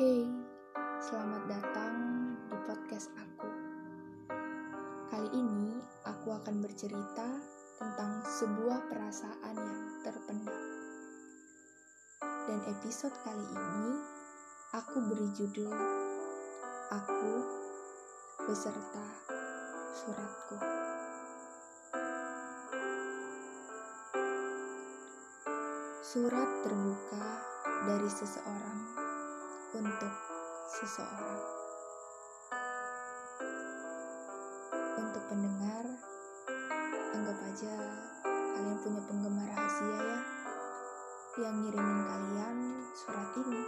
Hey, selamat datang di podcast aku. Kali ini aku akan bercerita tentang sebuah perasaan yang terpendam. Dan episode kali ini aku beri judul Aku beserta suratku. Surat terbuka dari seseorang untuk seseorang. Untuk pendengar, anggap aja kalian punya penggemar rahasia ya yang ngirimin kalian surat ini.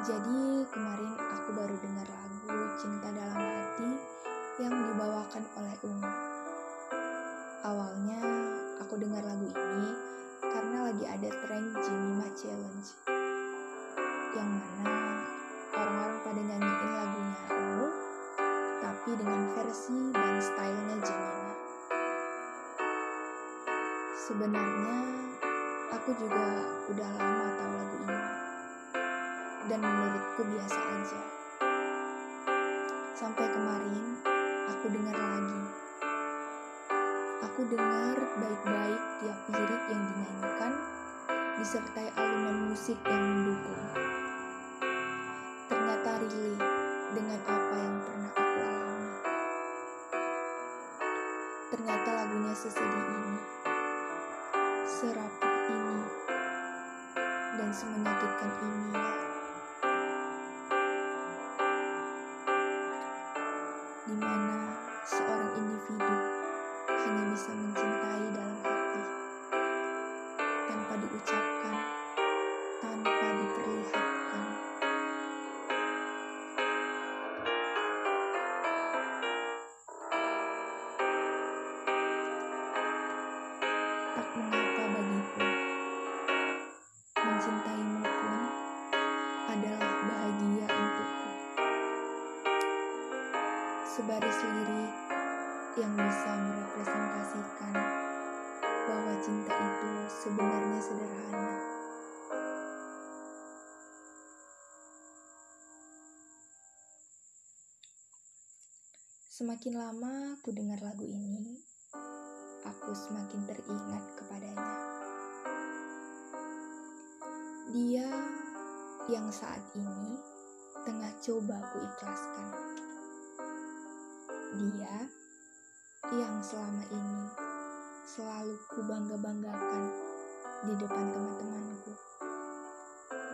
Jadi kemarin aku baru dengar lagu Cinta Dalam Hati yang dibawakan oleh Ungu. Awalnya aku dengar lagu ini karena lagi ada tren Jemima Challenge yang mana orang-orang pada nyanyiin lagunya Ungu tapi dengan versi dan stylenya Jemima. Sebenarnya aku juga udah lama tahu lagu ini dan menurutku biasa aja. Sampai kemarin aku dengar lagi. Aku dengar baik-baik tiap lirik yang dinyanyikan disertai alunan musik yang mendukung. Ternyata relate dengan apa yang pernah aku alami. Ternyata lagunya sesedih ini, serapuh ini, dan semenyakitkan ini ya. Tanpa diucapkan, tanpa diperlihatkan. Tak mengapa bagiku, mencintaimu pun adalah bahagia untukku sebaris lirik yang bisa merepresentasikan bahwa cinta itu sebenarnya sederhana. Semakin lama aku dengar lagu ini, aku semakin teringat kepadanya. Dia yang saat ini tengah coba ku ikhlaskan dia yang selama ini selalu ku bangga-banggakan di depan teman-temanku.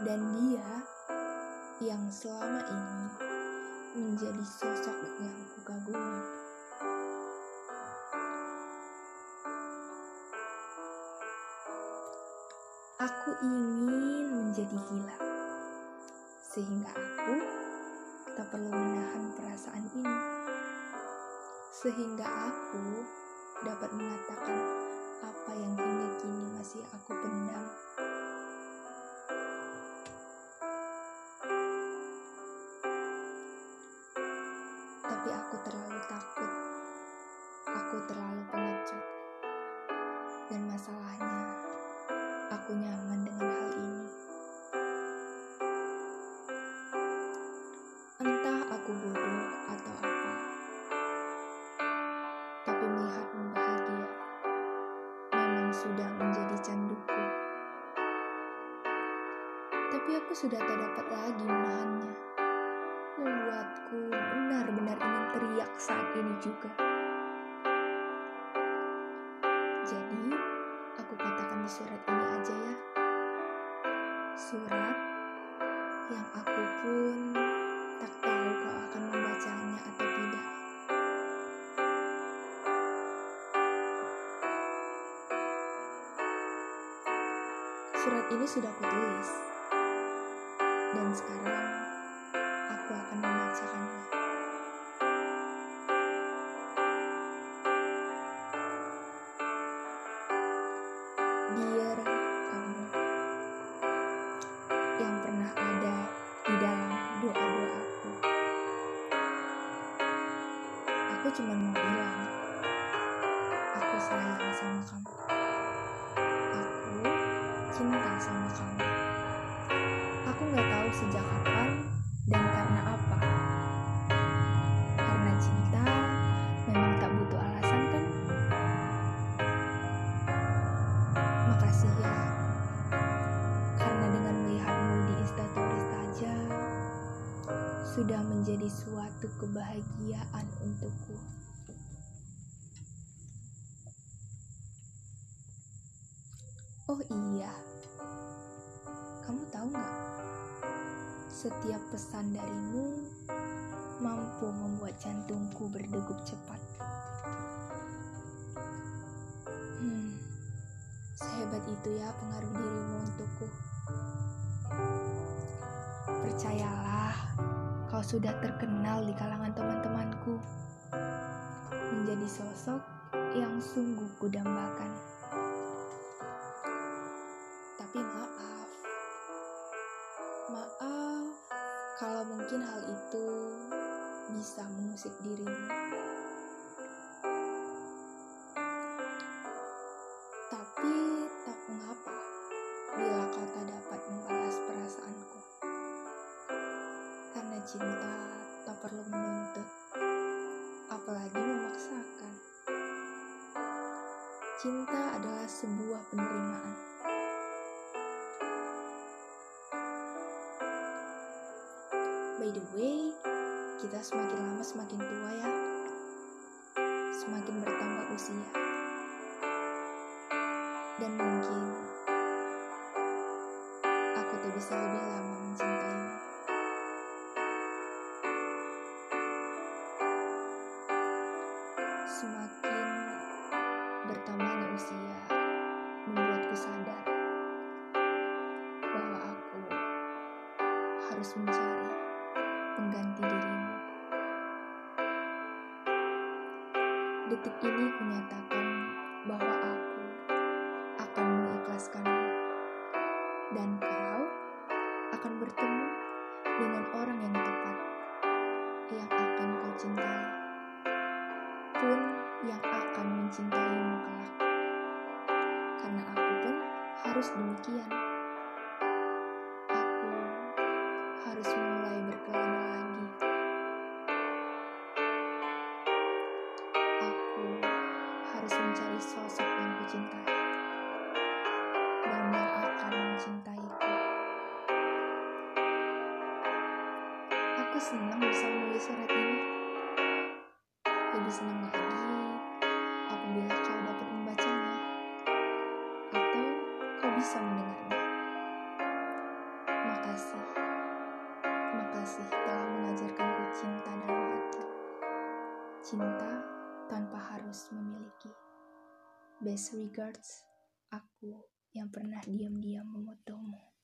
Dan dia yang selama ini menjadi sosok yang ku kagumi. Aku ingin menjadi gila, sehingga aku tak perlu menahan perasaan ini sehingga aku dapat mengatakan apa yang hingga kini masih aku pendam. Sudah tak dapat lagi menahannya, membuatku benar-benar ingin teriak saat ini juga. Jadi, aku katakan di surat ini aja ya. Surat yang aku pun tak tahu kau akan membacanya atau tidak. Surat ini sudah kutulis, dan sekarang aku akan membacakannya. Dear kamu yang pernah ada di dalam doa-doaku. Aku Aku cuma mau bilang, aku sayang sama kamu. Aku cinta sama kamu. Aku nggak tahu sejak kapan dan karena apa. Karena cinta memang tak butuh alasan kan? Makasih ya. Karena dengan melihatmu di instastory saja sudah menjadi suatu kebahagiaan untukku. Oh iya, Setiap pesan darimu mampu membuat jantungku berdegup cepat. Hmm, sehebat itu ya pengaruh dirimu untukku. Percayalah, kau sudah terkenal di kalangan teman-temanku. Menjadi sosok yang sungguh kudambakan. Tapi maaf, maaf mungkin hal itu bisa mengusik dirimu. Tapi tak mengapa bila kau tak dapat membalas perasaanku. Karena cinta tak perlu menuntut, apalagi memaksakan. Cinta adalah sebuah penerimaan. By the way, kita semakin lama semakin tua ya. Semakin bertambah usia. Dan mungkin aku tak bisa lebih lama mencintaimu. Semakin bertambahnya usia membuatku sadar bahwa aku harus mencari ini kunyatakan bahwa aku akan mengikhlaskanmu dan kau akan bertemu dengan orang yang tepat yang akan kau cintai pun yang akan mencintaimu kelak. Karena aku pun harus demikian. Aku harus mulai aku senang bisa menulis surat ini lebih senang lagi apabila kau dapat membacanya atau kau bisa mendengarnya. Makasih, makasih telah mengajarkanku cinta dalam hati. Cinta tanpa harus memiliki. Best regards, aku yang pernah diam-diam memotomu.